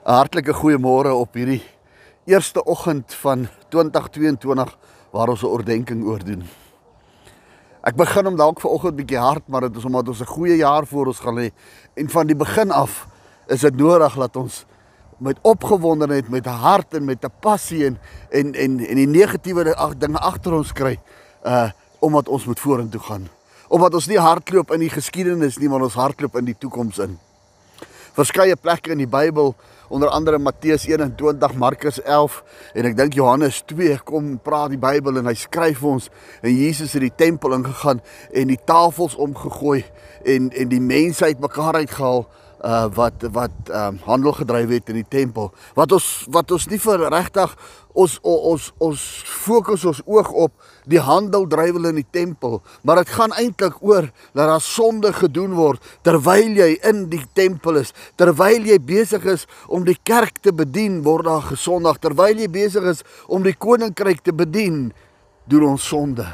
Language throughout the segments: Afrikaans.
'n Hartlike goeiemôre op hierdie eerste oggend van 2022 waar ons 'n oordeenking oor doen. Ek begin hom dalk vanoggend bietjie hard, maar dit is omdat ons 'n goeie jaar voor ons gaan hê en van die begin af is dit nodig dat ons met opgewondenheid, met 'n hart en met 'n passie en en en en die negatiewe dinge agter ons kry, uh omdat ons moet vorentoe gaan. Omdat ons nie hardloop in die geskiedenis nie, maar ons hardloop in die toekoms in verskeie plekke in die Bybel, onder andere Matteus 21, Markus 11 en ek dink Johannes 2 kom praat die Bybel en hy skryf ons. En Jesus het die tempel ingegaan en die tafels omgegooi en en die mensheid mekaar uitgehaal uh wat wat um handel gedryf het in die tempel. Wat ons wat ons nie vir regtig ons ons ons fokus ons oog op die handel drywel in die tempel, maar dit gaan eintlik oor dat daar sonde gedoen word terwyl jy in die tempel is, terwyl jy besig is om die kerk te bedien, word daar gesondig, terwyl jy besig is om die koninkryk te bedien, doen ons sonde.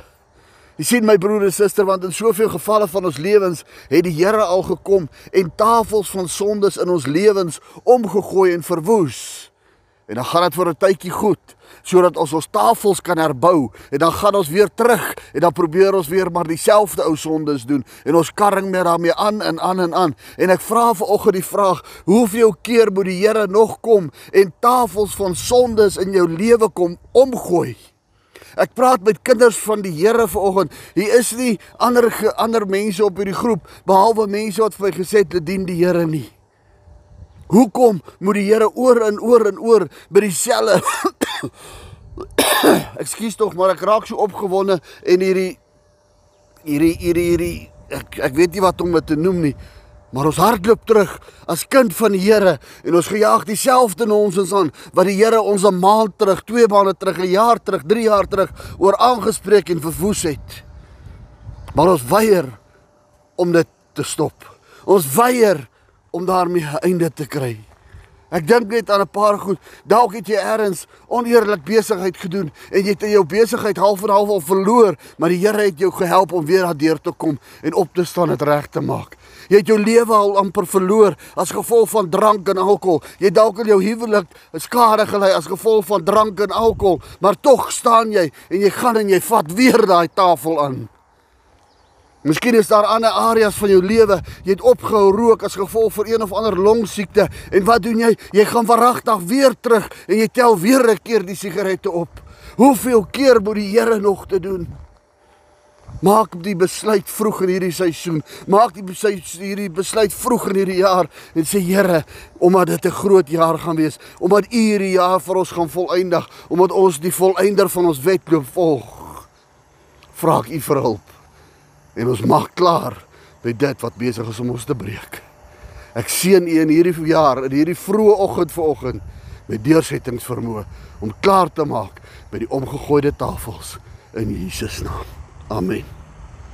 Jy sien my broer en suster want in soveel gevalle van ons lewens het die Here al gekom en tafels van sondes in ons lewens omgegooi en verwoes. En dan gaan dit vir 'n tydjie goed sodat ons ons tafels kan herbou en dan gaan ons weer terug en dan probeer ons weer maar dieselfde ou sondes doen en ons karring met daarmee aan en aan en aan. En ek vra vanoggend die vraag, hoeveel keer moet die Here nog kom en tafels van sondes in jou lewe kom omgooi? Ek praat met kinders van die Here vanoggend. Hier is nie ander ander mense op hierdie groep behalwe mense wat vir my gesê het hulle dien die Here nie. Hoekom moet die Here oor en oor en oor by dieselfde Ekskuus tog, maar ek raak so opgewonde en hierdie hierdie hierdie hierdie ek ek weet nie wat om dit te noem nie. Maar ons hardloop terug as kind van die Here en ons gejaag dieselfde nonsens aan wat die Here ons 'n maand terug, twee maande terug, 'n jaar terug, 3 jaar terug oor aangespreek en verwoes het. Maar ons weier om dit te stop. Ons weier om daarmee 'n einde te kry. Ek dink net aan 'n paar goed. Dalk het jy eers oneerlik besigheid gedoen en jy het in jou besigheid half en half al verloor, maar die Here het jou gehelp om weer daardeur te kom en op te staan en dit reg te maak. Jy het jou lewe al amper verloor as gevolg van drank en alkohol. Jy dalk in jou huwelik skade gelei as gevolg van drank en alkohol, maar tog staan jy en jy gaan en jy vat weer daai tafel aan. Miskien is daar ander areas van jou lewe, jy het opgehou rook as gevolg van een of ander longsiekte en wat doen jy? Jy gaan verragtig weer terug en jy tel weer 'n keer die sigarette op. Hoeveel keer moet die Here nog te doen? Maak die besluit vroeg in hierdie seisoen. Maak die besluit hierdie besluit vroeg in hierdie jaar en sê Here, omdat dit 'n groot jaar gaan wees, omdat U hierdie jaar vir ons gaan volëindig, omdat ons die volëinder van ons wedloop volg. Vra ek U vir hulp. En ons maak klaar met dit wat besig is om ons te breek. Ek seën U in hierdie jaar, in hierdie vroeë oggend vanoggend met deursettingsvermoë om klaar te maak by die omgegooide tafels in Jesus naam. Amen.